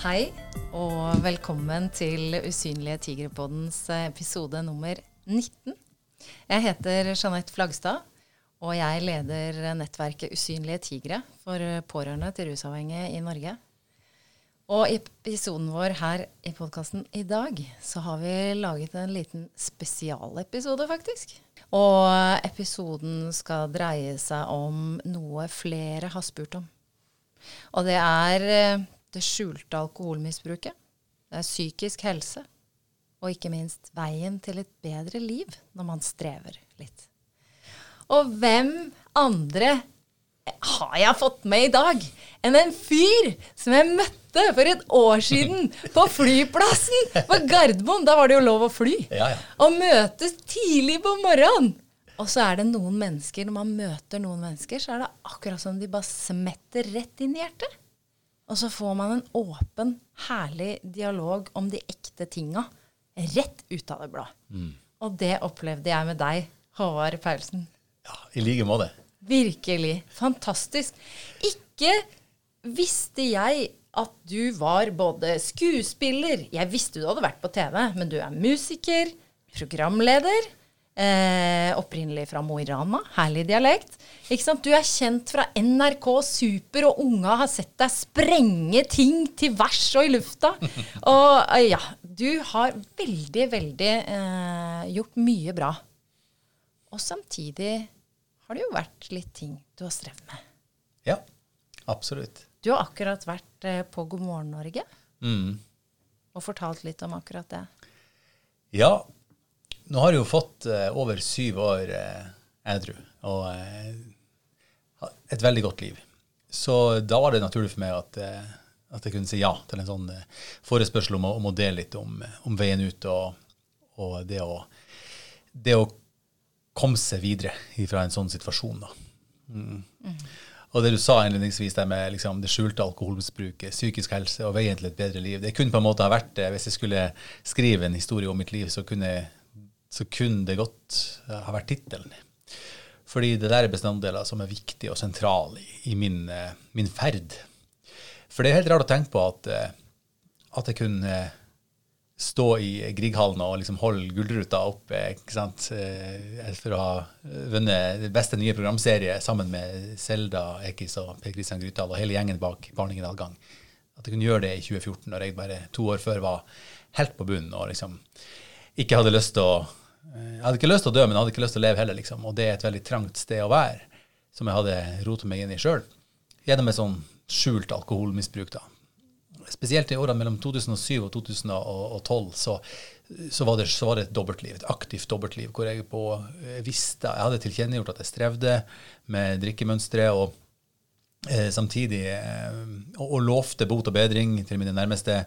Hei, og velkommen til Usynlige tigerpoddens episode nummer 19. Jeg heter Jeanette Flagstad, og jeg leder nettverket Usynlige tigre for pårørende til rusavhengige i Norge. Og i episoden vår her i podkasten i dag, så har vi laget en liten spesialepisode, faktisk. Og episoden skal dreie seg om noe flere har spurt om. Og det er eh, det skjulte alkoholmisbruket. Det er psykisk helse. Og ikke minst veien til et bedre liv når man strever litt. Og hvem andre har jeg fått med i dag enn en fyr som jeg møtte for et år siden på flyplassen på Gardermoen. Da var det jo lov å fly. Ja, ja. Og møtes tidlig på morgenen. Og så er det noen mennesker, når man møter noen mennesker, så er det akkurat som de bare smetter rett inn i hjertet. Og så får man en åpen, herlig dialog om de ekte tinga rett ut av det blå. Og det opplevde jeg med deg, Håvard Paulsen. Ja, I like måte. Virkelig. Fantastisk. Ikke visste jeg at du var både skuespiller Jeg visste du hadde vært på TV, men du er musiker, programleder. Eh, opprinnelig fra Mo i Rana. Herlig dialekt. Ikke sant? Du er kjent fra NRK Super, og unga har sett deg sprenge ting til værs og i lufta. Og eh, ja, du har veldig, veldig eh, gjort mye bra. Og samtidig har det jo vært litt ting du har strevd med. Ja, absolutt. Du har akkurat vært eh, på God morgen Norge Mm. og fortalt litt om akkurat det. Ja, nå har jeg jo fått eh, over syv år eh, edru og eh, et veldig godt liv. Så da var det naturlig for meg at, eh, at jeg kunne si ja til en sånn eh, forespørsel om, å- om å dele litt om, om veien ut og, og det, å, det å komme seg videre fra en sånn situasjon. da. Mm. Og det du sa innledningsvis der med liksom, det skjulte alkoholmisbruket, psykisk helse og veien til et bedre liv, det kunne på en måte ha vært det. Hvis jeg skulle skrive en historie om mitt liv, så kunne, så kunne det godt eh, ha vært tittelen. Fordi det der er bestanddeler som er viktige og sentrale i, min, eh, min ferd. For det er helt rart å tenke på at, eh, at jeg kunne stå i Grieghallen og liksom holde gullruta oppe for å ha vunnet beste nye programserie sammen med Selda Ekiz og Per Kristian Grytdal og hele gjengen bak Barningen adgang. At jeg kunne gjøre det i 2014, når jeg bare to år før var helt på bunnen og liksom ikke hadde lyst til å Jeg hadde ikke lyst til å dø, men jeg hadde ikke lyst til å leve heller, liksom. Og det er et veldig trangt sted å være, som jeg hadde rotet meg inn i sjøl. Gjennom et sånn skjult alkoholmisbruk, da spesielt i årene mellom 2007 og 2012, så, så, var det, så var det et dobbeltliv, et aktivt dobbeltliv, hvor jeg på eh, visste Jeg hadde tilkjennegjort at jeg strevde med drikkemønstre, og eh, samtidig eh, og lovte bot og bedring til mine nærmeste.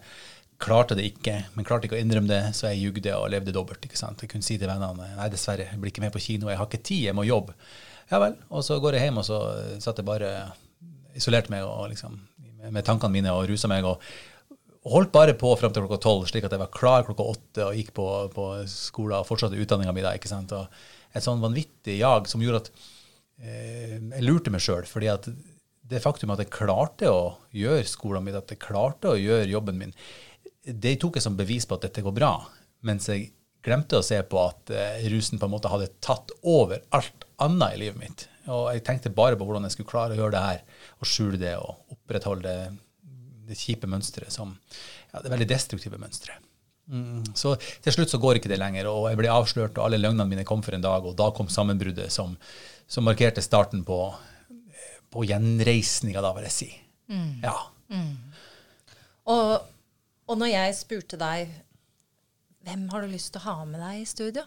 Klarte det ikke, men klarte ikke å innrømme det, så jeg jugde og levde dobbelt. ikke sant? Jeg kunne si til vennene nei, dessverre, jeg blir ikke med på kino, jeg har ikke tid, jeg må jobbe. Ja vel. Og så går jeg hjem, og så satt jeg bare isolert meg og liksom, med, tankene mine og rusa meg. og holdt bare på fram til klokka tolv, slik at jeg var klar klokka åtte og gikk på, på skolen og fortsatte utdanninga mi da. ikke sant? Og et sånn vanvittig jag som gjorde at eh, jeg lurte meg sjøl. fordi at det faktum at jeg klarte å gjøre skolen min, at jeg klarte å gjøre jobben min, det tok jeg som bevis på at dette går bra. Mens jeg glemte å se på at eh, rusen på en måte hadde tatt over alt annet i livet mitt. Og jeg tenkte bare på hvordan jeg skulle klare å gjøre det her, og skjule det og opprettholde det det kjipe mønsteret som ja, det veldig destruktive mønsteret. Mm. Så til slutt så går ikke det lenger, og jeg ble avslørt, og alle løgnene mine kom for en dag, og da kom sammenbruddet som, som markerte starten på, på gjenreisninga, da, vil jeg si. Ja. Og, og når jeg spurte deg hvem har du lyst til å ha med deg i studio,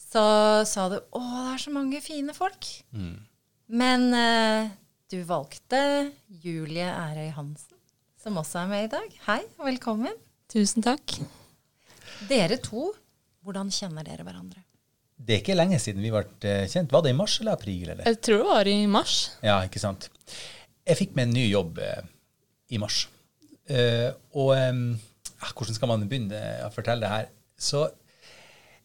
så sa du å, det er så mange fine folk. Men eh, du valgte Julie Ærøy Hansen, som også er med i dag. Hei, velkommen. Tusen takk. Dere to, hvordan kjenner dere hverandre? Det er ikke lenge siden vi ble eh, kjent. Var det i mars eller april? Eller? Jeg tror det var i mars. Ja, ikke sant. Jeg fikk meg en ny jobb eh, i mars. Eh, og eh, ah, hvordan skal man begynne å fortelle det her? Så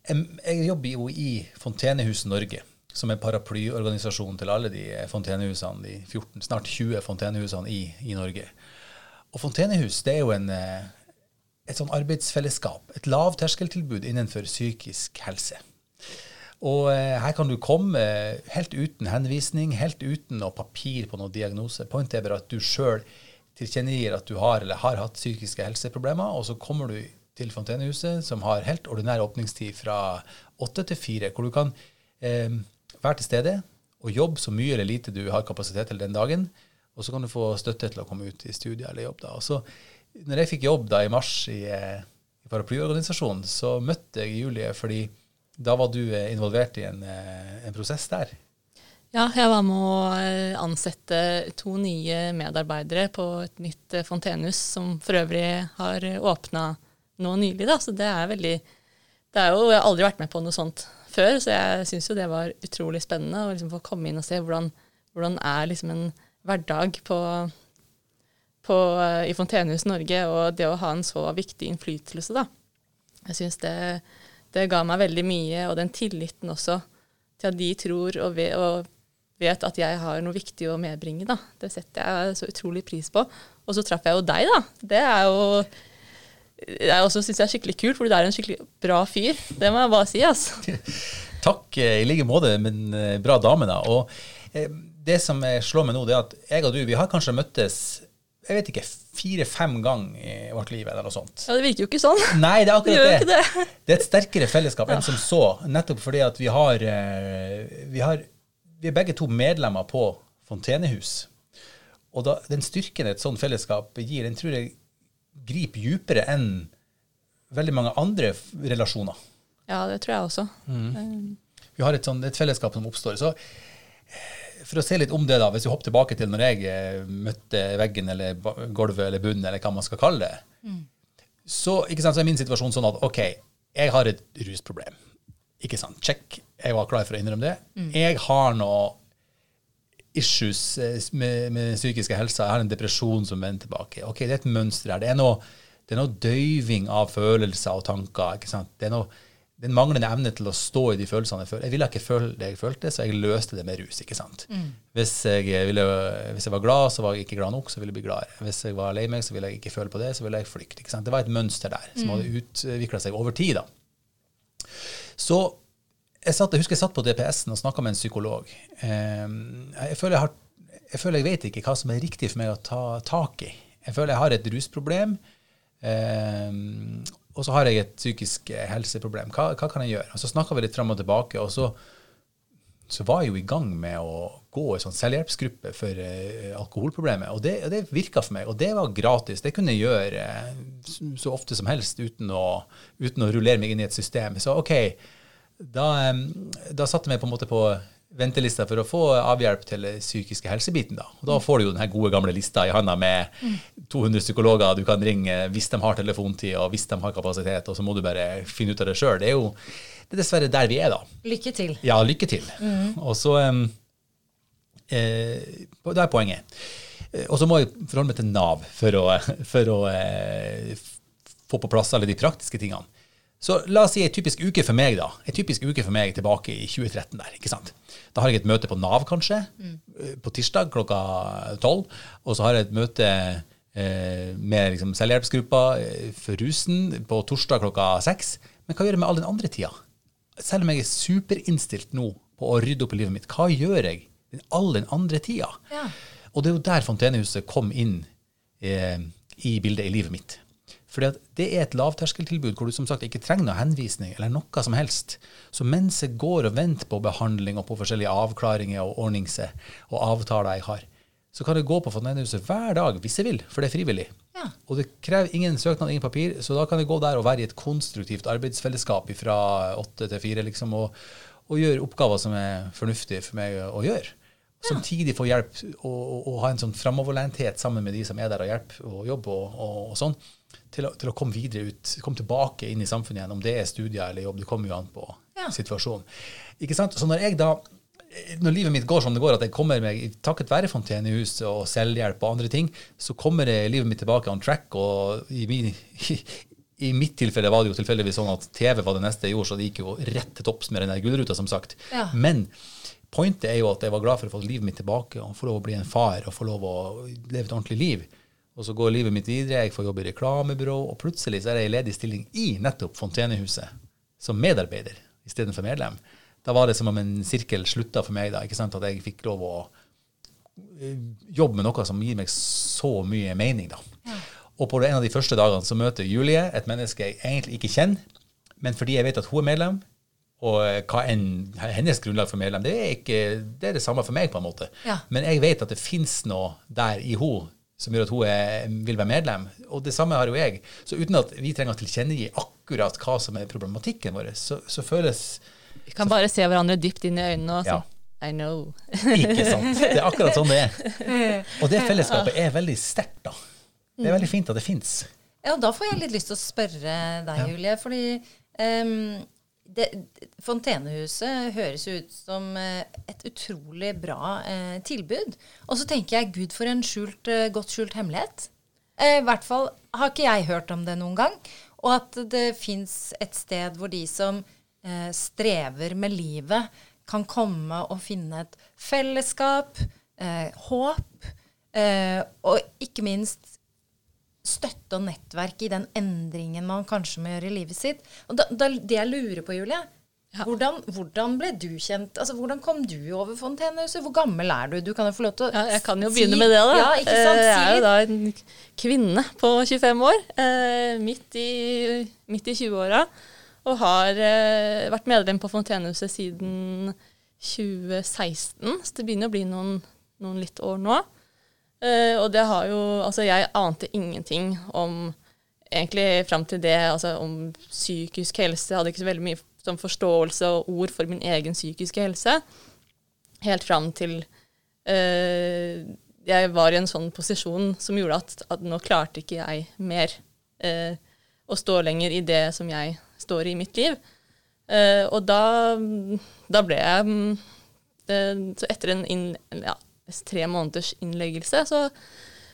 jeg jobber jo i Fontenehuset Norge, som er paraplyorganisasjon til alle de eh, fontenehusene, de 14, snart 20 fontenehusene i, i Norge. og Fontenehus det er jo en, eh, et sånn arbeidsfellesskap. Et lavterskeltilbud innenfor psykisk helse. Og eh, her kan du komme eh, helt uten henvisning, helt uten noe papir på noen diagnose. Pointet er bare at du sjøl tilkjennegir at du har eller har hatt psykiske helseproblemer, og så kommer du til Fontenehuset, som har helt ordinær åpningstid fra åtte til fire, hvor du kan eh, være til stede og jobbe så mye eller lite du har kapasitet til den dagen. Og så kan du få støtte til å komme ut i studier eller jobb. da. Og så, når jeg fikk jobb da i mars i, eh, i paraplyorganisasjonen, så møtte jeg Julie fordi da var du eh, involvert i en, eh, en prosess der. Ja, jeg var med å eh, ansette to nye medarbeidere på et nytt fontenehus, som for øvrig har åpna nå nylig. Da. Så det er veldig Det er jo, Jeg har aldri vært med på noe sånt før, så jeg syns jo det var utrolig spennende å liksom få komme inn og se hvordan, hvordan er liksom en hverdag på, på, i Fontenehus Norge, og det å ha en så viktig innflytelse, da. Jeg syns det, det ga meg veldig mye, og den tilliten også til at de tror og ved, og vet at jeg har noe viktig å medbringe. da. Det setter jeg så utrolig pris på. Og så traff jeg jo deg, da. Det er jo jeg også syns jeg er skikkelig kult, fordi du er en skikkelig bra fyr. Det må jeg bare si. altså. Takk eh, i like måte, men eh, bra dame, da. Og eh, det som slår meg nå, det er at jeg og du vi har kanskje møttes jeg vet ikke, fire-fem ganger i vårt liv, eller noe sånt. Ja, Det virker jo ikke sånn. Nei, det er akkurat det. det. det. er et sterkere fellesskap ja. enn som så, nettopp fordi at vi har, vi har Vi er begge to medlemmer på Fontenehus. Og da, den styrken et sånt fellesskap gir, den tror jeg griper dypere enn veldig mange andre relasjoner. Ja, det tror jeg også. Mm. Vi har et, sånt, et, fellesskap som oppstår. Så for å se litt om det, da, hvis vi hopper tilbake til når jeg eh, møtte veggen eller gulvet eller bunnen, eller hva man skal kalle det, mm. så, sant, så, er min situasjon sånn at OK, jeg har et rusproblem. Ikke sant? Check. Jeg var klar for å innrømme det. Mm. Jeg har noe issues eh, med, med psykiske helsa. Jeg har en depresjon som vender tilbake. Ok, Det er et mønster her. Det er noe, det er noe døyving av følelser og tanker. ikke sant? Det er noe den manglende evne til å stå i de følelsene jeg føler. Jeg ville ikke føle det jeg følte, så jeg løste det med rus. ikke sant? Mm. Hvis, jeg ville, hvis, jeg var glad, så var jeg ikke glad nok, så ville jeg bli gladere. Hvis jeg var lei meg, så ville jeg ikke føle på det, så ville jeg flykte. ikke sant? Det var et mønster der som mm. hadde utvikla seg over tid. da. Så jeg, satt, jeg husker jeg satt på DPS-en og snakka med en psykolog. Ehm, jeg føler jeg, har, jeg føler jeg vet ikke hva som er riktig for meg å ta tak i. Jeg føler jeg har et rusproblem. Um, og så har jeg et psykisk helseproblem. Hva, hva kan jeg gjøre? Og Så snakka vi litt fram og tilbake, og så, så, var jeg jo i gang med å gå i sånn selvhjelpsgruppe for uh, alkoholproblemet. Og det, det virka for meg, og det var gratis. Det kunne jeg gjøre uh, så ofte som helst uten å, uten å, rullere meg inn i et system. Så OK, da, um, da satte jeg meg på en måte på ventelista for å få avhjelp til psykiske helsebiten. Da. Og da får du jo den gode, gamle lista i handa med 200 psykologer du kan ringe hvis de har telefontid og hvis de har kapasitet, og så må du bare finne ut av det sjøl. Det er jo det er dessverre der vi er, da. Lykke til. Ja, lykke til. Mm. Og så um, eh, Det er poenget. Eh, og så må jeg forholde meg til Nav for å, for å eh, få på plass alle de praktiske tingene. Så la oss si ei typisk uke for meg, da. En typisk uke for meg tilbake i 2013 der. ikke sant? Da har jeg et møte på Nav, kanskje, mm. på tirsdag klokka tolv. Og så har jeg et møte eh, med liksom, selvhjelpsgruppa eh, for rusen på torsdag klokka seks. Men hva gjør jeg med all den andre tida? Selv om jeg er superinnstilt nå på å rydde opp i livet mitt, hva gjør jeg all den andre tida? Ja. Og det er jo der Fontenehuset kom inn eh, i bildet i livet mitt. Fordi det er et lavterskeltilbud hvor du som sagt ikke trenger noe henvisning eller noe som helst. Så mens jeg går og venter på behandling og på forskjellige avklaringer og ordningser og avtaler jeg har, så kan jeg gå på Fontenehuset hver dag hvis jeg vil, for det er frivillig. Ja. Og det krever ingen søknad, ingen papir, så da kan jeg gå der og være i et konstruktivt arbeidsfellesskap fra åtte til fire liksom, og, og gjøre oppgaver som er fornuftige for meg å gjøre. Samtidig få hjelp og, og, og, ha en sånn framoverlenthet sammen med de som er der og hjelper og jobber og, og sånn til å, til å, komme videre ut, komme tilbake inn i samfunnet igjen. Om det er studier eller jobb, det kommer jo an på ja. situasjonen. Ikke sant? Så når jeg da når livet mitt går som det går, at jeg kommer meg takket være Fontenehus og selvhjelp og andre ting, så kommer livet mitt tilbake on track. Og i, min, i, i mitt tilfelle var det jo tilfeldigvis sånn at TV var det neste jeg gjorde, så det gikk jo rett til topps med den der gullruta, som sagt. Ja. Men pointet er jo at jeg var glad for å få livet mitt tilbake og få lov å bli en far og få lov å leve et ordentlig liv. Og så går livet mitt videre, jeg får jobbe i reklamebyrå, og plutselig så er jeg i ledig stilling i nettopp Fontenehuset som medarbeider istedenfor medlem. Da var det som om en sirkel slutta for meg, da, ikke sant? at jeg fikk lov å eh, jobbe med noe som gir meg så mye mening. da. Ja. Og på en av de første dagene så møter Julie et menneske jeg egentlig ikke kjenner, men fordi jeg vet at hun er medlem, og hva enn hennes grunnlag for medlem, det er, ikke, det er det samme for meg, på en måte. Ja. Men jeg vet at det fins noe der i henne som gjør at hun er, vil være medlem. Og det samme har jo jeg. Så uten at vi trenger å tilkjennegi akkurat hva som er problematikken vår, så, så føles Vi kan bare se hverandre dypt inn i øynene og sånn. ja. I know. ikke sant. Det er akkurat sånn det er. Og det fellesskapet er veldig sterkt, da. Det er veldig fint at det fins. Ja, da får jeg litt lyst til å spørre deg, ja. Julie. Fordi um, det, Fontenehuset høres ut som eh, et utrolig bra eh, tilbud. Og så tenker jeg gud, for en skjult, eh, godt skjult hemmelighet. Eh, I hvert fall har ikke jeg hørt om det noen gang. Og at det fins et sted hvor de som eh, strever med livet, kan komme og finne et fellesskap, eh, håp, og ikke minst støtte og nettverk i den endringen man kanskje må gjøre i livet sitt. Og da, da, Det jeg lurer på, Julie, ja. hvordan, hvordan, ble du kjent? Altså, Hvordan kom du over Fontenehuset? Hvor gammel er du? Du kan jo få lov til å ja, Jeg kan jo si, begynne med det, da. Ja, ikke sant? Si jeg er jo da en kvinne på 25 år, eh, midt i, midt i 20-åra. Og har eh, vært medlem på Fontenehuset siden 2016, så det begynner å bli noen, noen litt år nå. Eh, og det har jo Altså, jeg ante ingenting om egentlig fram til det, altså om psykisk helse. Jeg hadde ikke så veldig mye sånn forståelse og ord for min egen psykiske helse. Helt fram til eh, jeg var i en sånn posisjon som gjorde at, at nå klarte ikke jeg mer eh, å stå lenger i det som jeg står i mitt liv. og da, da ble jeg Så etter en inn, ja, tre måneders innleggelse, så,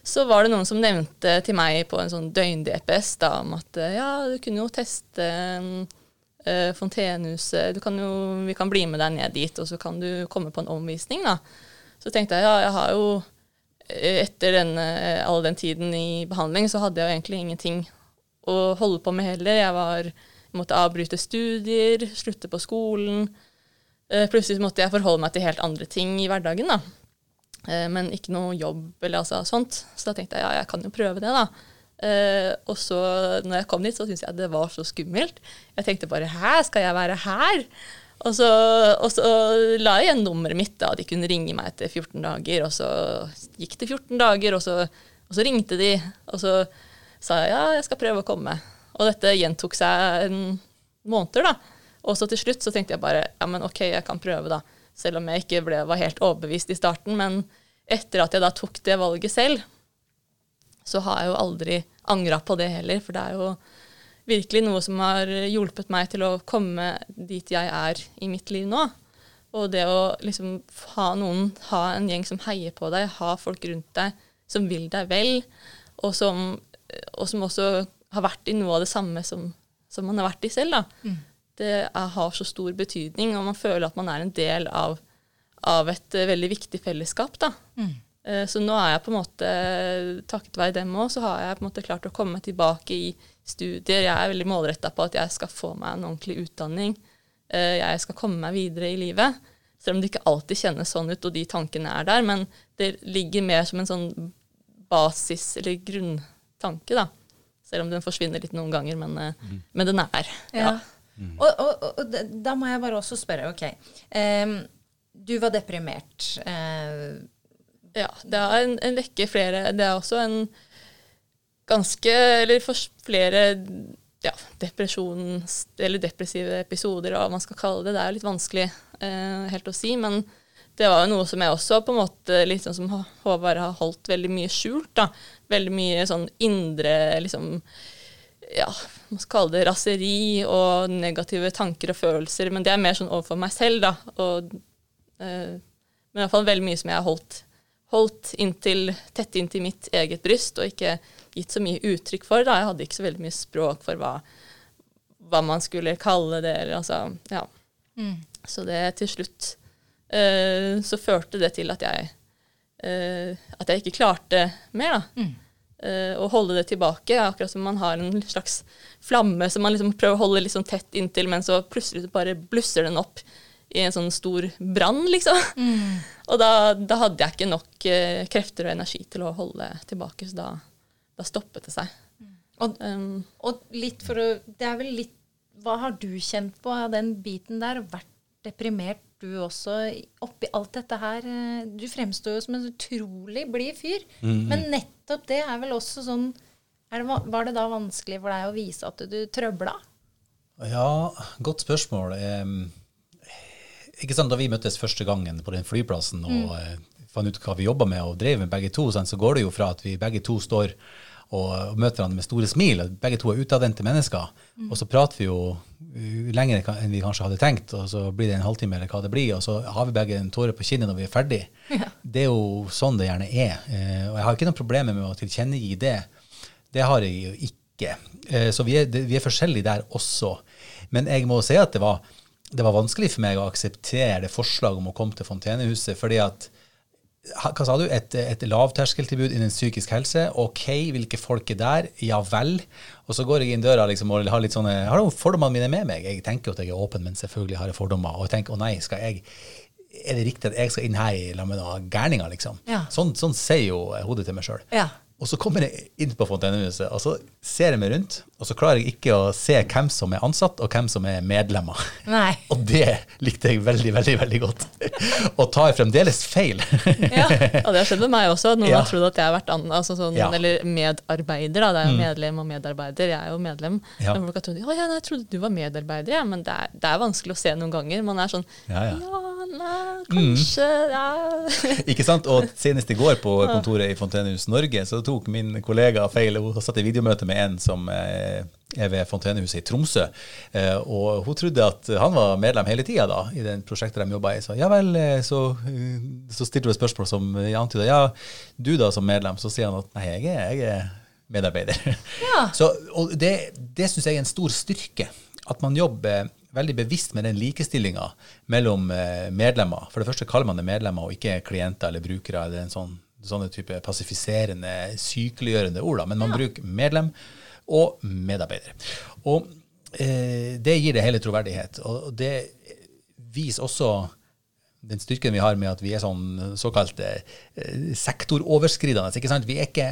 så, var det noen som nevnte til meg på en sånn døgn-DPS da, om at uh, ja, du kunne jo teste uh, Fontenehuset, kan jo, vi kan bli med deg ned dit, og så kan du komme på en omvisning. da. Så tenkte jeg ja, jeg har jo etter denne, all den tiden i behandling, så hadde jeg jo egentlig ingenting å holde på med heller. Jeg var, måtte avbryte studier, slutte på skolen. Plutselig måtte jeg forholde meg til helt andre ting i hverdagen. da. Eh, men ikke noe jobb eller altså, sånt. Så da tenkte jeg ja, jeg kan jo prøve det, da. Uh, og så når jeg kom dit, så syntes jeg det var så skummelt. Jeg tenkte bare hæ, skal jeg være her? Og så, og så la jeg igjen nummeret mitt, da. De kunne ringe meg etter 14 dager. Og så gikk det 14 dager, og så, og så ringte de. Og så sa jeg ja, jeg skal prøve å komme. Og dette gjentok seg en måneder, da. Og så til slutt så tenkte jeg bare ja, men OK, jeg kan prøve, da. Selv om jeg ikke ble, var helt overbevist i starten. Men etter at jeg da tok det valget selv, så har jeg jo aldri angra på det heller. For det er jo virkelig noe som har hjulpet meg til å komme dit jeg er i mitt liv nå. Og det å liksom ha noen, ha en gjeng som heier på deg, ha folk rundt deg som vil deg vel, og som, og som også har vært i noe av det samme som, som man har vært i selv. da. Mm det er, har så stor betydning, og man føler at man er en del av, av et uh, veldig viktig fellesskap. da. Mm. Uh, så nå er jeg på en måte, takket være dem òg, så har jeg på en måte klart å komme tilbake i studier. Jeg er veldig målretta på at jeg skal få meg en ordentlig utdanning. Uh, jeg skal komme meg videre i livet. Selv om det ikke alltid kjennes sånn ut, og de tankene er der. Men det ligger mer som en sånn basis- eller grunntanke, da. Selv om den forsvinner litt noen ganger, men, mm. men den er. ja. ja. Mm. Og, og, og, da må jeg bare også spørre, OK. Um, du var deprimert. Uh, ja, det er en, en rekke flere Det er også en ganske Eller for flere ja, depresjons, eller depressive episoder, hva man skal kalle det. Det er jo litt vanskelig uh, helt å si. Men det var jo noe som jeg også på en måte, sånn som Håvard har holdt veldig mye skjult. da, Veldig mye sånn indre liksom ja, man skal kalle det raseri og negative tanker og følelser. Men det er mer sånn overfor meg selv, da. Og, eh, men iallfall veldig mye som jeg har holdt, holdt inntil, tett inntil mitt eget bryst, og ikke gitt så mye uttrykk for. da. Jeg hadde ikke så veldig mye språk for hva, hva man skulle kalle det. Eller, altså, ja. Mm. Så det til slutt eh, så førte det til at jeg, uh, at jeg ikke klarte mer, da. Mm. Uh, å holde det tilbake. Akkurat som man har en slags flamme som man liksom prøver å holde litt sånn tett inntil, men så plutselig bare blusser den opp i en sånn stor brann, liksom. Og da, da hadde jeg ikke nok krefter og energi til å holde tilbake, så da, da stoppet det seg. Og, Um, og litt for å Det er vel litt Hva har du kjent på av den biten der? Vært deprimert du også oppi alt dette her? eh, Du fremstår jo som en utrolig blid fyr. Men nettopp det er vel også sånn det, Var det da vanskelig for deg å vise at du trøbla? Ja, godt spørsmål. Ikke sant, Da vi møttes første gangen på den flyplassen og eh, fant ut hva vi jobba med og drev med begge to, så går det jo fra at vi begge to står og, møter hverandre med store smil. og Begge to er utadvendte mennesker. Og så prater vi jo uh, lenger enn vi kanskje hadde tenkt, og så blir det en halvtime eller hva det blir, og så har vi begge en tåre på kinnet når vi er ferdig. Det er jo sånn det gjerne er. Eh, og jeg har ikke noen problemer med å tilkjennegi det. Det har jeg jo ikke. Eh, Så vi er, vi er forskjellige der også. Men jeg må si at det var, det var vanskelig for meg å akseptere det forslaget om å komme til Fontenehuset, fordi at hva sa du, et, et lavterskeltilbud innen psykisk helse. Ok, hvilke folk er der? Ja vel. Og så går jeg inn døra liksom, og har litt sånne, har jo fordommene mine med meg. Jeg tenker jo at jeg er åpen, men selvfølgelig har jeg fordommer. Og jeg tenker å nei, skal jeg, er det riktig at jeg skal inn her i lag med noen gærninger, liksom? Ja. Sånn, sånn sier jo hodet til meg sjøl. Ja. Og så kommer jeg inn på Fontenehuset, og så ser jeg meg rundt, og så klarer jeg ikke å se hvem som er ansatt, og hvem som er medlemmer. Nei. Og det likte jeg veldig, veldig veldig godt. Og tar fremdeles feil. Ja, og det har skjedd med meg også. Noen Ja. har trodd at jeg har vært an, altså sånn, Ja. Mm. eller medarbeider. Da. Det er jo medlem og medarbeider. Jeg er jo medlem. Ja. Men folk har trodd, ja, jeg trodde du var medarbeider, ja. men det er, det er vanskelig å se noen ganger. Man er sånn Ja, ja, ja. nei, kanskje, ja. Ikke sant? Og senest i går på kontoret i Fontenehus Norge, så tok min kollega feil. Hun satt i videomøte med en som eh, er ved Fontenehuset i Tromsø. Eh, Og hun trodde at han var medlem hele tida da, i den prosjektet de jobba i. Så ja vel, eh, så, så stilte hun et spørsmål som antyda ja, du da som medlem. Så sier han at nei, jeg er, jeg er medarbeider. Ja. Så, og det det syns jeg er en stor styrke. At man jobber veldig bevisst med den likestillinga mellom medlemmer. For det første kaller man det medlemmer og ikke klienter eller brukere eller en sånn, sånne type passifiserende, sykeliggjørende ord. Da. Men man bruker medlem og medarbeider. Og eh, det gir det hele troverdighet. Og det viser også den styrken vi har med at vi er sånn såkalt eh, sektoroverskridende. Ikke sant? Vi er ikke,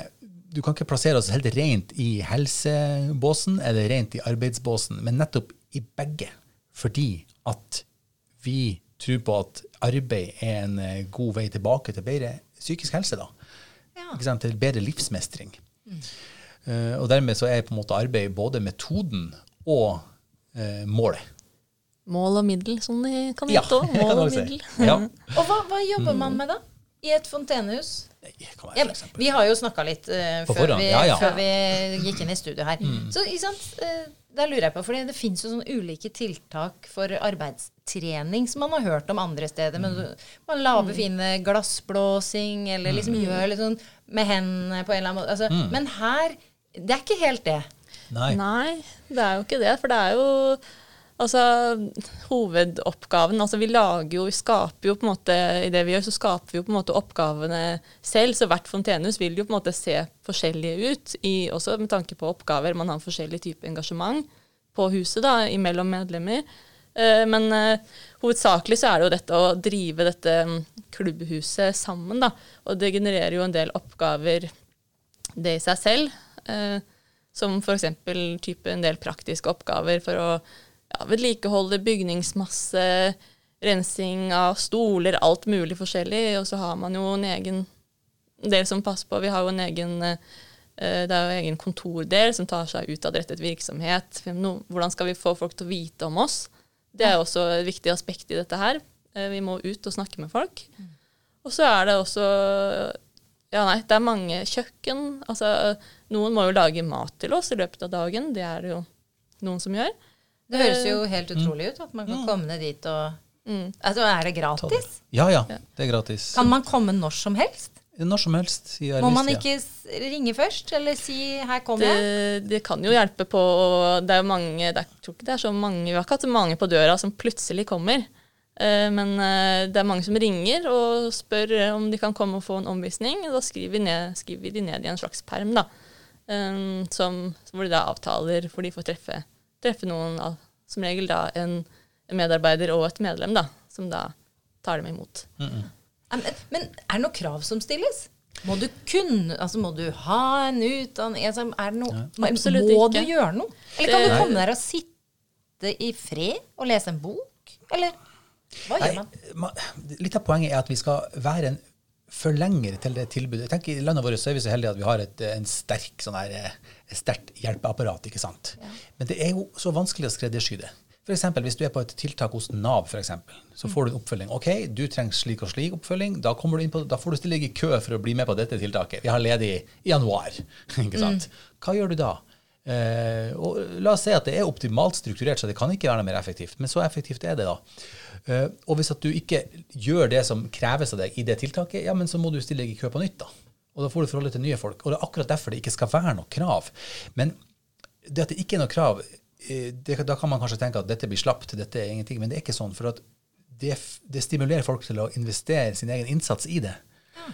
du kan ikke plassere oss helt rent i helsebåsen eller rent i arbeidsbåsen, men nettopp i begge. Fordi at vi tror på at arbeid er en eh, god vei tilbake til bedre psykisk helse. da. Ja. Ikke sant? Til bedre livsmestring. Eh, og dermed så er på en måte arbeid både metoden og uh, målet. Mål og middel, som det kan hete òg. Ja, Mål og middel. Ja. Og hva, hva jobber man med da? I et fontenehus? Ja, vi har jo snakka litt uh, før, vi, ja, ja. før vi gikk inn i studio her. Så ikke sant, der lurer jeg på, fordi det finnes jo sånne ulike tiltak for arbeidstrening som man har hørt om andre steder. Men man lager fine glassblåsing, eller liksom gjør litt sånn med hendene på en eller annen måte. Altså, Men her, det er ikke helt det. Nei. Nei, det er jo ikke det. For det er jo altså, hovedoppgaven altså Vi lager jo, vi skaper jo på en måte I det vi gjør, så skaper vi jo på en måte oppgavene selv. Så hvert fontenehus vil jo på en måte se forskjellige ut, i, også med tanke på oppgaver. Man har forskjellig type engasjement på huset da, imellom medlemmer. Eh, Men eh, hovedsakelig så er det jo dette å drive dette mm, klubbhuset sammen. da, Og det genererer jo en del oppgaver, det i seg selv. Eh, som f.eks. en del praktiske oppgaver for å ja, vedlikeholde bygningsmasse, rensing av stoler, alt mulig forskjellig. Og så har man jo en egen del som passer på. Vi har jo en egen eh, det er jo en egen kontordel som tar seg ut av rettet virksomhet. Hvordan skal vi få folk til å vite om oss? Det er også et viktig aspekt i dette her. Eh, Vi må ut og snakke med folk. Og så er det også Ja, nei, det er mange kjøkken. Altså, noen må jo lage mat til oss i løpet av dagen. Det er det jo noen som gjør. Det høres jo helt utrolig ut at man kan komme ned dit og Mm. altså, Er det gratis? Ja, ja. Det er gratis. Kan man komme når som helst? Når som helst i Må man ikke ringe først, eller si 'her kommer jeg'? Det, det kan jo hjelpe på Det er jo mange det er, tror ikke det er så mange Vi har ikke hatt så mange på døra som plutselig kommer. Eh, men eh, det er mange som ringer og spør eh, om de kan komme og få en omvisning. Da skriver vi, ned, skriver vi de ned i en slags perm, da. Som, hvor de da avtaler hvor de får treffe, treffe noen, som regel da en, en, medarbeider og et medlem, da, som da tar dem imot. Mm -mm. Men, men, er det noen krav som stilles? Må du kunne, altså må du ha en utdanning altså, er det noe, ja. Absolutt må ikke. du gjøre noe? Eller kan det, du komme der og sitte i fred og lese en bok? Eller hva gjør man? Litt av poenget er at vi skal være en forlenger til det tilbudet. Jeg tenker I landet vårt så er vi så heldige at vi har et en sterk, sånn her, et sterkt hjelpeapparat. ikke sant? Ja. Men det er jo så vanskelig å skreddersy det. F.eks. hvis du er på et tiltak hos Nav, for eksempel, så får du en oppfølging. OK, du trenger slik og slik oppfølging. Da, du på, da får du stille deg i kø for å bli med på dette tiltaket. Vi har ledig i januar. ikke sant? Mm. Hva gjør du da? Eh, og la oss si at det er optimalt strukturert, så det kan ikke være noe mer effektivt. Men så effektivt er det, da. Eh, og hvis at du ikke gjør det som kreves av deg i det tiltaket, ja, men så må du stille deg i kø på nytt. da. Og da får du forholdet til nye folk. Og det er akkurat derfor det ikke skal være noe krav. Men det at det ikke er noe krav, eh, det, da kan man kanskje tenke at dette blir slapt, dette er ingenting. Men det er ikke sånn. For det, det, stimulerer folk til å investere sin egen innsats i det. Ja.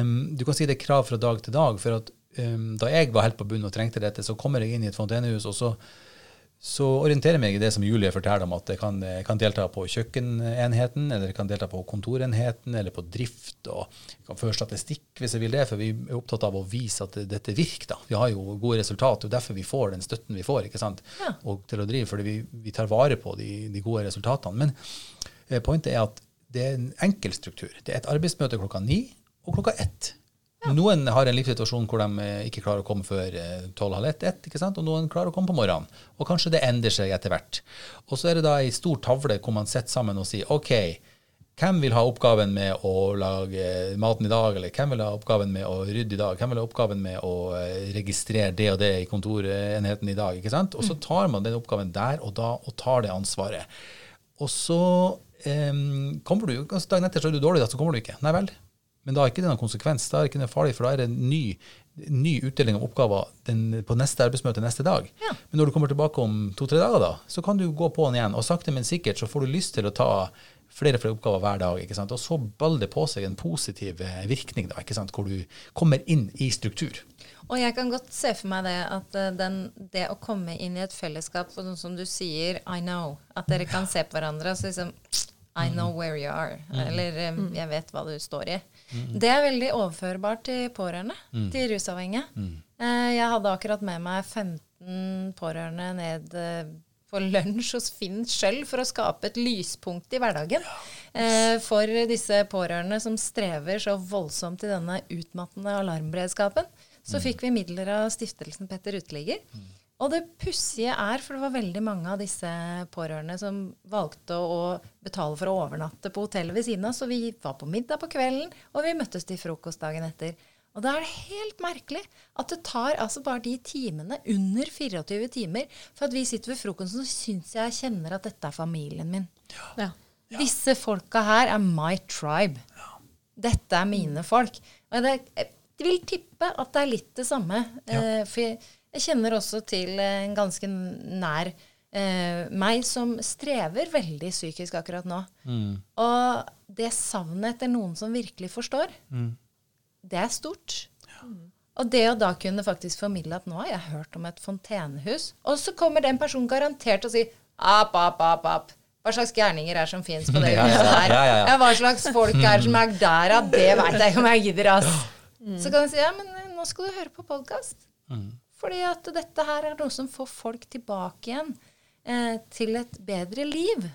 Um, du kan si det er krav fra dag til dag. For at um, da jeg var helt på bunnen og trengte dette, så kommer jeg inn i et fontenehus, og så så orienterer jeg meg i det som Julie forteller om, at jeg kan, jeg kan, delta på kjøkkenenheten, eller jeg kan delta på kontorenheten, eller på drift, og jeg kan føre statistikk hvis jeg vil det, for vi er opptatt av å vise at dette virker. da. Vi har jo gode resultater, og derfor vi får den støtten vi får ikke sant? Ja. Og til å drive, fordi vi, vi tar vare på de, de gode resultatene. Men eh, pointet er at det er en enkel struktur. Det er et arbeidsmøte klokka ni og klokka ett. Noen har en livssituasjon hvor de eh, ikke klarer å komme før eh, tolv-halv ett, og noen klarer å komme på morgenen. Og kanskje det endrer seg etter hvert. Og så er det da ei stor tavle hvor man sitter sammen og sier OK, hvem vil ha oppgaven med å lage maten i dag, eller hvem vil ha oppgaven med å rydde i dag, hvem vil ha oppgaven med å eh, registrere det og det i kontorenheten i dag? ikke sant? Og så mm. tar man den oppgaven der og da og tar det ansvaret. Og så um, kommer du, altså dagen etter så er du dårlig, da, så kommer du ikke. Nei vel. Men da er ikke det noen konsekvens. Da er det ikke noe farlig, for da er det en ny, ny utdeling av oppgaver den, på neste arbeidsmøte neste dag. Ja. Men når du kommer tilbake om to-tre dager, da, så kan du gå på den igjen. Og sakte, men sikkert så får du lyst til å ta flere og flere oppgaver hver dag. ikke sant? Og så baller det på seg en positiv eh, virkning, da, ikke sant? hvor du kommer inn i struktur. Og jeg kan godt se for meg det at eh, den, det å komme inn i et fellesskap, og sånn som du sier, I know, at dere kan se på hverandre og så liksom I know where you are. Mm. Eller um, jeg vet hva du står i. Mm. Det er veldig overførbart til pårørende, mm. til rusavhengige. Mm. Eh, jeg hadde akkurat med meg 15 pårørende ned eh, på lunsj hos Finn sjøl for å skape et lyspunkt i hverdagen. Eh, for disse pårørende som strever så voldsomt i denne utmattende alarmberedskapen. Så fikk vi midler av stiftelsen Petter Uteligger. Og det pussige er, for det var veldig mange av disse pårørende som valgte å betale for å overnatte på hotellet ved siden av, så vi var på middag på kvelden, og vi møttes til frokost dagen etter. Og da er det helt merkelig at det tar altså bare de timene, under 24 timer, for at vi sitter ved frokosten og syns jeg kjenner at dette er familien min. Ja. Ja. Disse folka her er my tribe. Ja. Dette er mine folk. Og det, jeg vil tippe at det er litt det samme. Eh, for jeg kjenner også til en ganske nær eh, meg som strever veldig psykisk akkurat nå. Mm. Og det savnet etter noen som virkelig forstår, mm. det er stort. Ja. Og det å da kunne faktisk formidle at nå har jeg hørt om et fontenehus, og så kommer den personen garantert og sier ap, ap, ap, ap. Hva slags gærninger er som fins på det huset her? Ja, ja, ja. Hva slags folk er som er der, av det veit jeg ikke om jeg gidder, ass. Mm. Så kan du si ja, men eh, nå skal du høre på podkast. Mm. Fordi at dette her er noe som får folk tilbake igjen eh, til et bedre liv.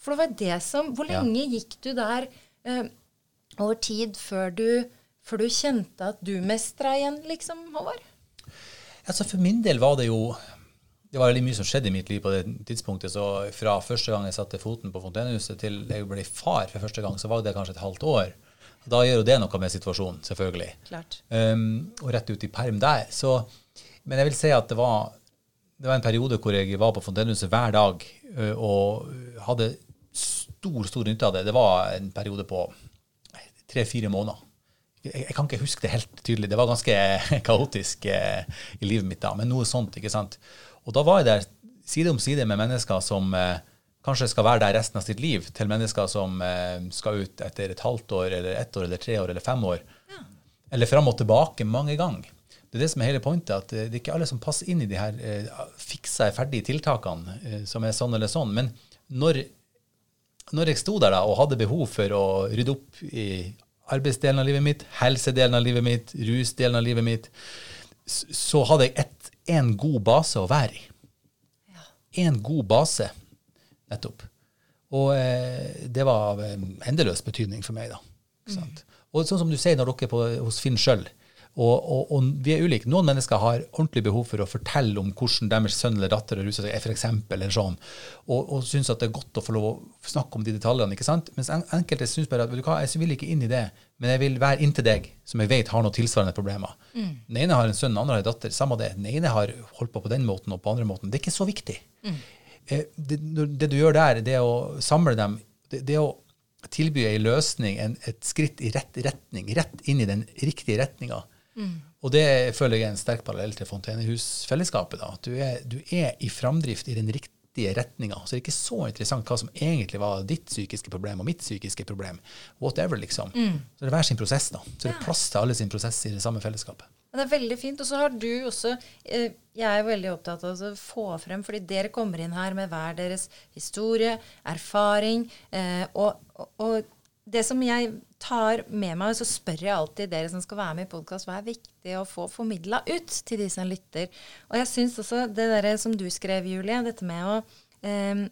For det var det som Hvor lenge ja. gikk du der eh, over tid før du, før du, kjente at du mestra igjen, liksom, Håvard? Altså For min del var det jo det var veldig mye som skjedde i mitt liv på det tidspunktet. Så fra første gang jeg satte foten på Fontenehuset til jeg ble far for første gang, så var det kanskje et halvt år. Da gjør jo det noe med situasjonen, selvfølgelig. Um, og rett ut i perm der. Så men jeg vil si at det var, det var en periode hvor jeg var på Fontenehuset hver dag og hadde stor, stor nytte av det. Det var en periode på tre-fire måneder. Jeg, kan ikke huske det helt tydelig. Det var ganske kaotisk eh, i livet mitt da, men noe sånt. ikke sant? Og da var jeg der side om side med mennesker som, eh, kanskje skal være der resten av sitt liv, til mennesker som eh, skal ut etter et halvt år, eller ett år, eller tre år, eller fem år. Eller fram og tilbake mange ganger. Det er det som er hele pointet, at eh, det er ikke alle som passer inn i de her eh, fiksa, ferdige tiltakene eh, som er sånn eller sånn. Men når, når jeg sto der da, og hadde behov for å rydde opp i arbeidsdelen av livet mitt, helsedelen av livet mitt, rusdelen av livet mitt, så hadde jeg én en god base å være i. En god base, nettopp. Og eh, det var av eh, endeløs betydning for meg, da. Sant? Og sånn som du sier når dere er på, hos Finn sjøl, og, og, og vi er ulike. Noen mennesker har ordentlig behov for å fortelle om hvordan deres sønn eller datter har rusa seg, for eksempel, eller sånn, og, og syns at det er godt å få lov å snakke om de detaljene. ikke sant? Mens en, enkelte syns bare at vet du hva, jeg vil ikke inn i det, men jeg vil være inntil deg, som jeg vet har noen tilsvarende problemer. Den ene har en sønn, den andre har en datter. Samme det. Den ene har holdt på på den måten og på andre måten. Det er ikke så viktig. Mm. det, det du gjør der, det er å samle dem, det, det er å tilby ei løsning, en, et skritt i rett retning, rett inn i den riktige retninga. Og det føler jeg er en sterk parallell til Fontenehusfellesskapet. da, At du er, du er i framdrift i den riktige retninga. Så det er ikke så interessant hva som egentlig var ditt psykiske problem og mitt psykiske problem. Whatever, liksom. Så det er hver sin prosess, da. Så det er plass til alle sin prosess i det samme fellesskapet. Men det er veldig fint. Og så har du også eh, Jeg er veldig opptatt av å få frem, fordi dere kommer inn her med hver deres historie, erfaring. Eh, og, og det som jeg tar med meg, så spør jeg alltid dere som skal være med i podkast, hva er viktig å få formidla ut til de som lytter. Og jeg syns også det derre som du skrev, Julie, dette med å eh,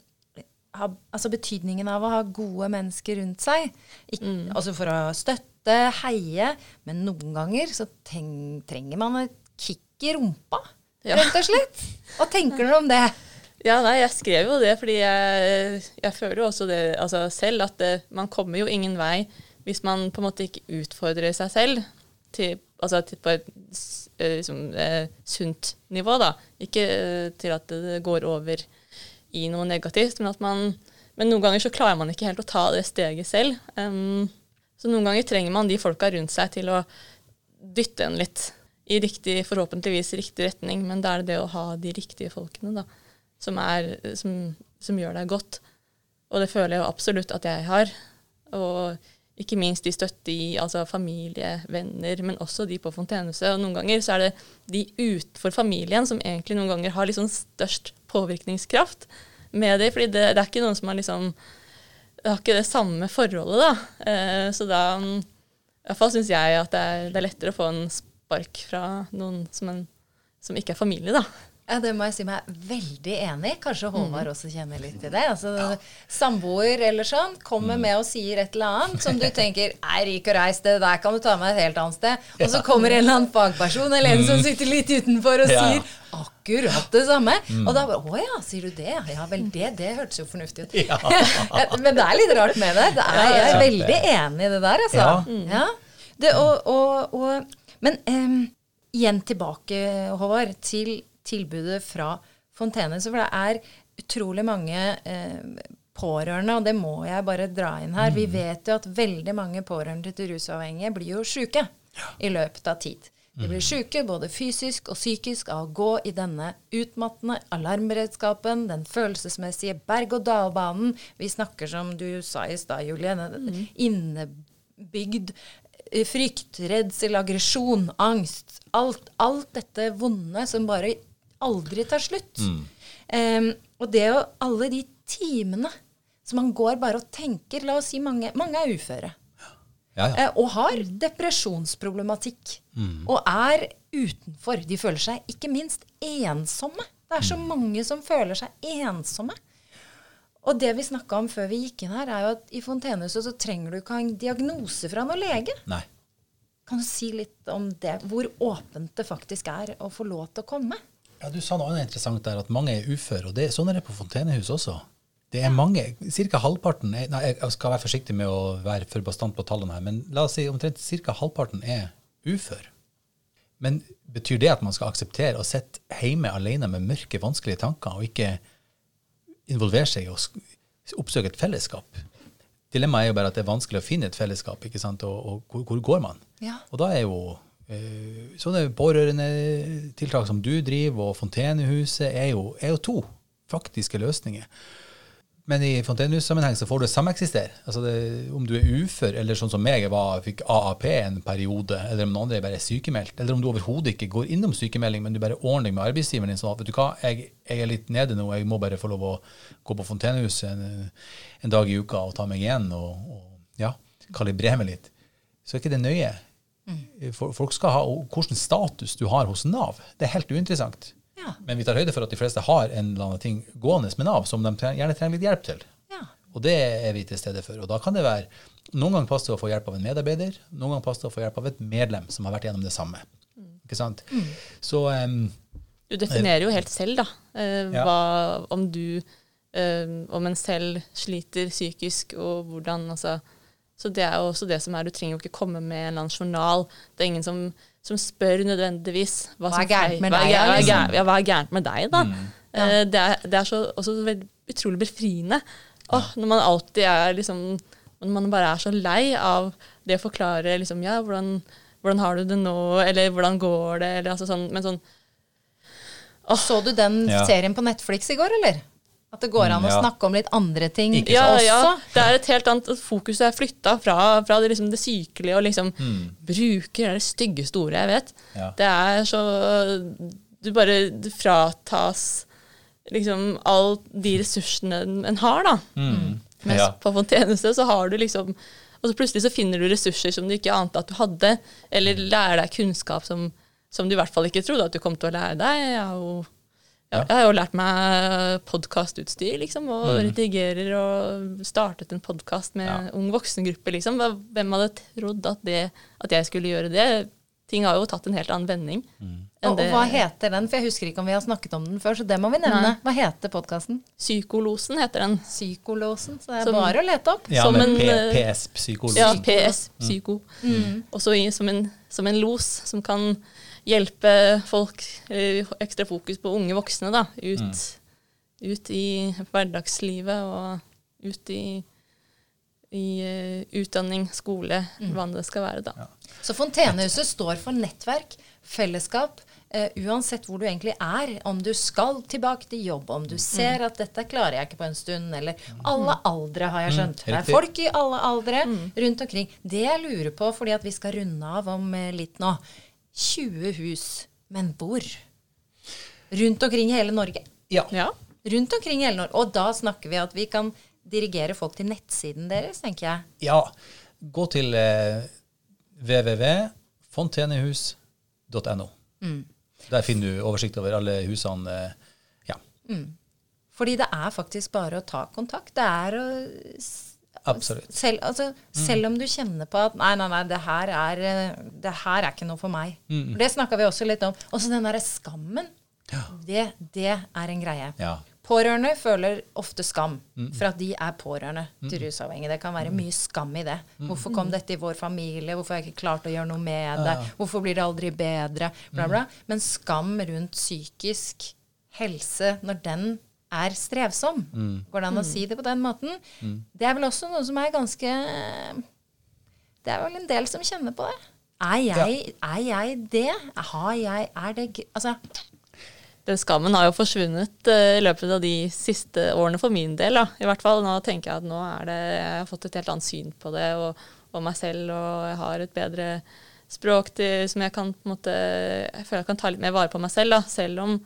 ha, altså betydningen av å ha gode mennesker rundt seg. Ikke, Altså for å støtte, heie. Men noen ganger så trenger man et kick i rumpa, Ja. rett og slett. Hva tenker dere om det? Ja, nei, jeg skrev jo det fordi jeg, jeg føler jo også det altså selv, at det, man kommer jo ingen vei hvis man på en måte ikke utfordrer seg selv til, altså til på et eh, liksom, eh, sunt nivå. da. Ikke eh, til at det går over i noe negativt, men at man men noen ganger så klarer man ikke helt å ta det steget selv. Um, så noen ganger trenger man de folka rundt seg til å dytte en litt i riktig, forhåpentligvis riktig retning, men da er det det å ha de riktige folkene da, som, er, som, som gjør deg godt. Og det føler jeg absolutt at jeg har. Og ikke minst de støtte i altså familie, venner, men også de på Fontenehuset. Og noen ganger så er det de utenfor familien som egentlig noen ganger har liksom størst påvirkningskraft med det. fordi det, det er ikke noen som har liksom Det har ikke det samme forholdet, da. Eh, så da i hvert fall syns jeg at det er, det er lettere å få en spark fra noen som, en, som ikke er familie, da. Ja, Det må jeg si meg veldig enig. Kanskje Håvard også kjenner litt til det. Altså, Samboer eller sånn kommer med og sier et eller annet som du tenker er rik og reis, det der kan du ta med et helt annet sted. Og så kommer en eller annen fagperson eller en som sitter litt utenfor og sier akkurat det samme. Og da bare Å ja, sier du det? Ja vel, det, det hørtes jo fornuftig ut. Men det er litt rart med det. det er, jeg er veldig enig i det der, altså. Ja. Ja. Det, og, og, og, men um, igjen tilbake, Håvard, til tilbudet fra Fontenehuset. For det er utrolig mange eh, pårørende, og det må jeg bare dra inn her. Vi vet jo at veldig mange pårørende til rusavhengige blir jo sjuke i løpet av tid. De blir sjuke både fysisk og psykisk av å gå i denne utmattende alarmberedskapen, den følelsesmessige berg-og-dal-banen. Vi snakker, som du sa i stad, Julie, mm. innebygd eh, frykt, redsel, aggresjon, angst. Alt, alt dette vonde som bare aldri tar slutt. Em, og det er jo Alle de timene som man går bare og tenker La oss si mange, mange er uføre. Ja, ja. Eh, og har depresjonsproblematikk. Og er utenfor. De føler seg ikke minst ensomme. Det er så mange som føler seg ensomme. Og det vi snakka om før vi gikk inn her, er jo at i Fontenehuset så trenger du ikke ha en diagnose fra noen lege. Nei. Kan du si litt om det? Hvor åpent det faktisk er å få lov til å komme? Ja, Du sa noe annet interessant der, at mange er uføre. og det, Sånn er det på Fontenehus også. Det er mange, Ca. halvparten er, nei, Jeg skal være forsiktig med å være for bastant på tallene her, men la oss si omtrent ca. halvparten er ufør. Men betyr det at man skal akseptere å sitte hjemme alene med mørke, vanskelige tanker, og ikke involvere seg i å oppsøke et fellesskap? Dilemmaet er jo bare at det er vanskelig å finne et fellesskap, ikke sant? og, og hvor, hvor går man? Ja. Og da er jo sånne pårørendetiltak som du driver, og Fontenehuset, er jo, er jo to faktiske løsninger. Men i fontenehussammenheng så får du sameksistere. Altså om du er ufør, eller sånn som meg, var, fikk AAP en periode, eller om noen andre bare er sykemeldt, eller om du overhodet ikke går innom sykemelding, men du bare ordner deg med arbeidsgiveren din sånn at vet du hva, jeg, jeg er litt nede nå, jeg må bare få lov å gå på fontenehuset en, en dag i uka og ta meg igjen og, og ja, kalibrere meg litt. Så er ikke det nøye. For, folk skal ha hvilken status du har hos Nav. Det er helt uinteressant. Ja. Men vi tar høyde for at de fleste har en eller annen ting gående med Nav som de gjerne trenger litt hjelp til. Ja. Og det er vi til stede for. Og da kan det være Noen ganger passer det å få hjelp av en medarbeider, noen ganger passer det å få hjelp av et medlem som har vært gjennom det samme. Ikke sant? Så um, Du definerer jo helt selv, da, uh, Ja. hva, om du uh, Om en selv sliter psykisk, og hvordan altså Så det er jo også det som er Du trenger jo ikke komme med en eller annen journal. Det er ingen som, som spør nødvendigvis Hva er som gærent med er deg, hva er gærent, Ja, hva er gærent med deg, da? Eh, det, er, det er så også utrolig befriende. Åh, når man alltid er liksom Når man bare er så lei av det å forklare liksom Ja, hvordan, hvordan har du det nå? Eller hvordan går det? Eller altså sånn Men sånn Så du den Ja. serien på Netflix i går, eller? At det går an Mm, å snakke om litt andre ting Ikke Ja, også? ja. Det er et helt annet Fokuset er flytta fra, fra det, liksom, det sykelige og liksom Bruker er det styggeste ordet jeg vet. Mm. Ja. Det er så Du bare du fratas liksom all de ressursene en har, da. mm, Mens ja. på Fontenehuset så har du liksom Og så plutselig så finner du ressurser som du ikke ante at du hadde, eller lærer deg kunnskap som, som du i hvert fall ikke trodde at du kom til å lære deg. Ja, og jo, ja, jeg har jo lært meg podkastutstyr, liksom, og redigerer og startet en podkast med Ja. ung voksengruppe, liksom. Hvem hadde trodd at, det, at jeg skulle gjøre det? Ting har jo tatt en helt annen vending. enn Og, og hva heter den? For jeg husker ikke om vi har snakket om den før, så det må vi nevne. Nei. Hva heter podkasten? Psykolosen heter den. Psykolosen, Så det er Som- bare å lete opp. ja, som men en, P, eh, PS, psykolog. Ja. PS, psyko. Også i, som, en, som en los som kan hjelpe folk, eh, ekstra fokus på unge voksne, da, ut, ut i hverdagslivet og ut i, i uh, utdanning, skole, hva det skal være, da. Så Fontenehuset står for nettverk, fellesskap, Uh, uansett hvor du egentlig er. Om du skal tilbake til jobb, om du ser at dette klarer jeg ikke på en stund, eller alle aldre, har jeg skjønt. Det er folk i alle aldre rundt omkring. Det jeg lurer på, fordi at vi skal runde av om litt nå 20 hus, men hvor? Rundt omkring i hele Norge. Ja. Ja. Rundt omkring i hele Norge. Og da snakker vi at vi kan dirigere folk til nettsiden deres, tenker jeg. ja. Gå til eh, www.fontenehus.no. Der finner du oversikt over alle husene. Eh, ja, Fordi det er faktisk bare å ta kontakt. Det er å absolutt. Selv, altså, selv om du kjenner på at nei, nei, nei, det her er, eh, det her er ikke noe for meg. For det snakka vi også litt om. Også den derre skammen. Det, det er en greie. Ja. Pårørende føler ofte skam for at de er pårørende til rusavhengige. Det kan være mye skam i det. Hvorfor kom dette i vår familie? Hvorfor har jeg ikke klart å gjøre noe med det? Hvorfor blir det aldri bedre? Bla, bla. Men skam rundt psykisk helse, når den er strevsom, går det an å si det på den måten? Det er vel også noe som er ganske Det er vel en del som kjenner på det. Er jeg, er jeg det? Har jeg Er det? Altså, Den skammen har jo forsvunnet uh, i løpet av de siste årene for min del. Da. I hvert fall nå tenker jeg at nå er det, jeg har fått et helt annet syn på det og, og meg selv, og jeg har et bedre språk til, som jeg kan på en måte Jeg føler jeg kan ta litt mer vare på meg selv, da, selv om,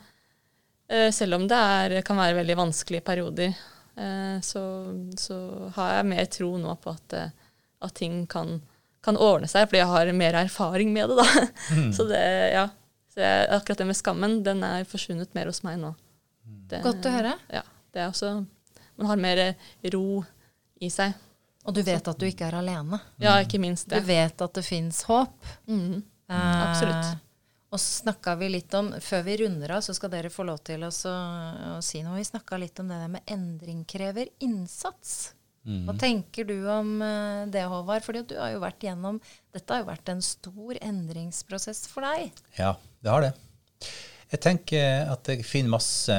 selv om det er, kan være veldig vanskelige perioder. Eh, så, så har jeg mer tro nå på at, eh, at ting kan, kan ordne seg, fordi jeg har mer erfaring med det, da. Så det, ja. Så jeg, akkurat det med skammen, den er forsvunnet mer hos meg nå. Det, Godt å høre. Ja. Det er også Man har mer ro i seg. Og du vet at du ikke er alene. Ja, ikke minst det. Du vet at det fins håp. Mm. Eh, absolutt. Og så snakka vi litt om Før vi runder av, så skal dere få lov til å, å si noe. Vi snakka litt om det der med endring krever innsats. Hva tenker du om eh, det, Håvard? Fordi at du har jo vært gjennom Dette har jo vært en stor endringsprosess for deg. Ja, det har det. Jeg tenker at jeg finner masse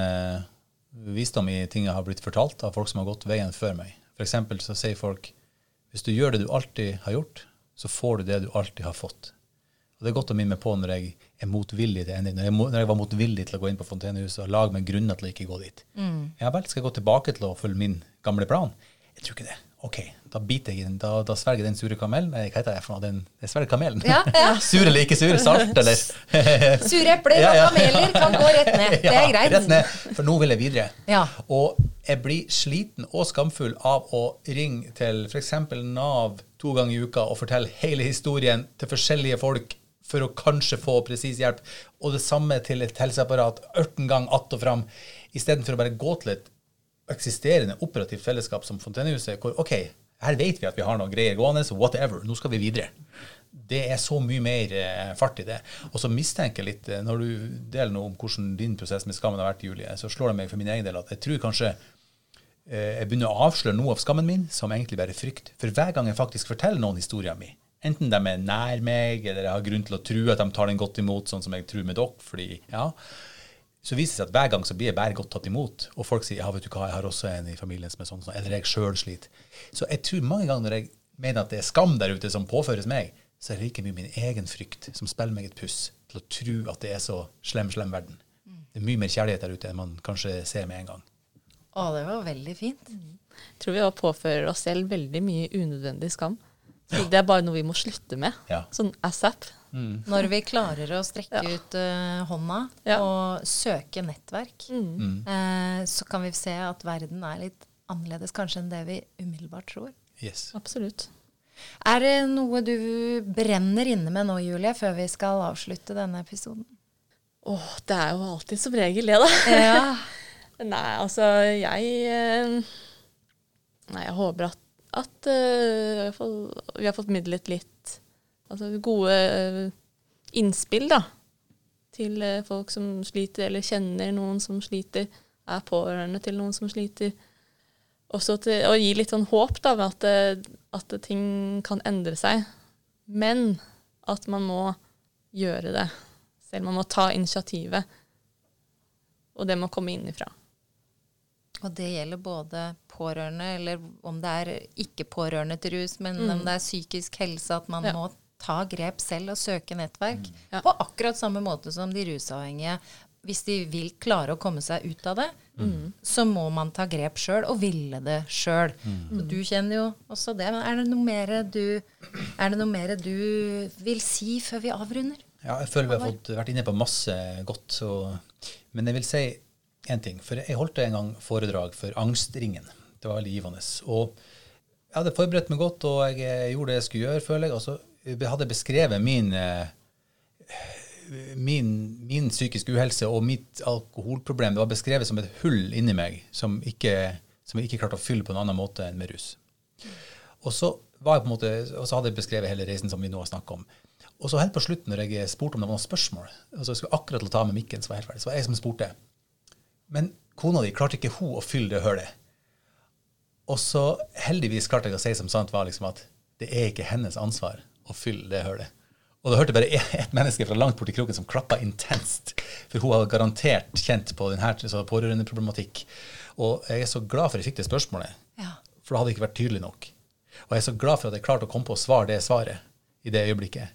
visdom i ting jeg har blitt fortalt av folk som har gått veien før meg. Eksempel så sier folk hvis du gjør det du alltid har gjort, så får du det du alltid har fått. Og Det er godt å minne meg på når jeg er motvillig til endring. Når jeg, når jeg var motvillig til å gå inn på Fontenehuset og lage meg grunner til å ikke gå dit. Ja vel, skal jeg gå tilbake til å følge min gamle plan? Jeg tror ikke det. Ok, da biter jeg den, da, da svelger den sure kamelen. Nei, hva heter det for noe? Den, jeg svelger kamelen. Ja, ja. Sur eller ikke sur? Salt eller Sure epler og kameler kan gå rett ned. Det er greit. Rett ned, for nå vil jeg videre. Ja. Og jeg blir sliten og skamfull av å ringe til f.eks. Nav to ganger i uka og fortelle hele historien til forskjellige folk for å kanskje få presis hjelp, og det samme til et helseapparat 18 ganger att og fram, istedenfor å bare gå til et eksisterende operativt fellesskap som Fontenehuset, hvor OK, her vet vi at vi har noen greier gående, så whatever, nå skal vi videre. Det er så mye mer eh, fart i det. Og så mistenker jeg litt, eh, når du deler noe om hvordan din prosess med skammen har vært, Julie, så slår det meg for min egen del at jeg tror kanskje eh, jeg begynner å avsløre noe av skammen min som egentlig bare frykt. For hver gang jeg faktisk forteller noen historien min, enten de er nær meg, eller jeg har grunn til å tro at de tar den godt imot, sånn som jeg tror med dere, fordi, ja, så viser det seg at hver gang så blir jeg bare godt tatt imot. Og folk sier ja, vet du hva, jeg har også en i familien som er sånn, sånn eller jeg sjøl sliter. Så jeg tror mange ganger når jeg mener at det er skam der ute som påføres meg, så er det like mye min egen frykt som spiller meg et puss til å tro at det er så slem, slem verden. Det er mye mer kjærlighet der ute enn man kanskje ser med en gang. Å, det var veldig fint. Jeg tror vi òg påfører oss selv veldig mye unødvendig skam. Det er bare noe vi må slutte med. Ja. Sånn ASAP. Når vi klarer å strekke ut uh, hånda Ja. og søke nettverk, Mm. uh, så kan vi se at verden er litt annerledes kanskje enn det vi umiddelbart tror. Yes. Absolutt. Er det noe du brenner inne med nå, Julie, før vi skal avslutte denne episoden? Åh, det er jo alltid som regel det, da. Ja. Nei, altså, jeg eh, Nei, jeg håper at, at fall vi har fått midlet litt altså, gode eh, innspill, da. Til eh, folk som sliter, eller kjenner noen som sliter, er pårørende til noen som sliter. Også til å gi litt sånn håp, da, ved at, at ting kan endre seg. Men at man må gjøre det selv. Man må ta initiativet. Og det må komme innifra. Og det gjelder både pårørende, eller om det er ikke pårørende til rus, men om det er psykisk helse, at man Ja. må ta grep selv og søke nettverk. Ja. På akkurat samme måte som de rusavhengige. Hvis de vil klare å komme seg ut av det, så må man ta grep sjøl, og ville det sjøl. Du kjenner jo også det. Men er det noe mer du, er det noe mer du vil si før vi avrunder? Ja, jeg føler vi har fått vært inne på masse godt. Så, men jeg vil si én ting. For jeg holdt en gang foredrag for Angstringen. Det var veldig givende. Og jeg hadde forberedt meg godt, og jeg eh, gjorde det jeg skulle gjøre, føler jeg. Og så eh, hadde jeg beskrevet min, eh, min, min psykiske uhelse og mitt alkoholproblem. Det var beskrevet som et hull inni meg som, ikke, som jeg ikke klarte å fylle på en annen måte enn med rus. Og så, en måte, og så hadde jeg beskrevet hele reisen som vi nå har snakket om. Og så helt på slutten, når jeg spurte om det var noen spørsmål, altså jeg skulle akkurat til å ta med mikken, så var jeg helt ferdig, så var jeg som spurte. Men kona di, klarte ikke hun å fylle det hølet? Og så heldigvis klarte jeg å si som sant var liksom at det er ikke hennes ansvar å fylle det hølet. Og da hørte jeg bare ett menneske fra langt borti kroken som klappa intenst. For hun har garantert kjent på denne pårørendeproblematikk. Og jeg er så glad for at jeg fikk det spørsmålet, Ja. for det hadde ikke vært tydelig nok. Og jeg er så glad for at jeg klarte å komme på å svare det svaret i det øyeblikket.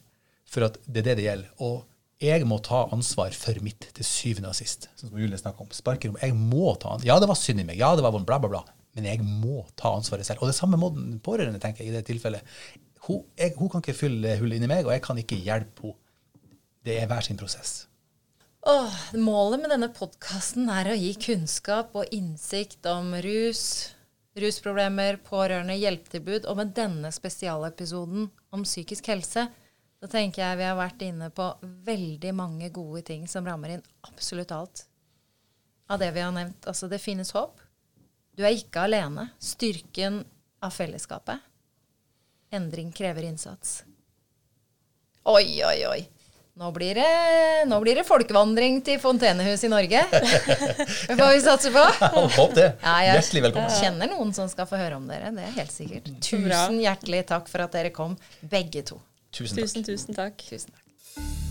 For at det er det det gjelder. Og jeg må ta ansvar for mitt til syvende og sist. Sånn som Julie snakket om. Sparkerom. Jeg må ta ansvar. Ja, det var synd i meg. Ja, det var vondt, bla, bla, bla. Men jeg må ta ansvaret selv. Og det samme må den pårørende, tenker jeg, i det tilfellet. Hun, jeg, hun kan ikke fylle hullet inni meg, og jeg kan ikke hjelpe henne. Det er hver sin prosess. Åh, målet med denne podkasten er å gi kunnskap og innsikt om rus, rusproblemer, pårørende, hjelpetilbud. Og med denne spesialepisoden om psykisk helse, da tenker jeg vi har vært inne på veldig mange gode ting som rammer inn absolutt alt av det vi har nevnt. Altså, det finnes håp. Du er ikke alene. Styrken av fellesskapet. Endring krever innsats. Oi, oi, oi. Nå blir, det, nå blir det folkevandring til fontenehus i Norge. Det får vi satse på. Håp det. Ja, jeg Hjertelig velkommen. kjenner noen som skal få høre om dere. Det er helt sikkert. Tusen hjertelig takk for at dere kom, begge to. Tusen takk. Tusen, tusen takk. Tusen takk.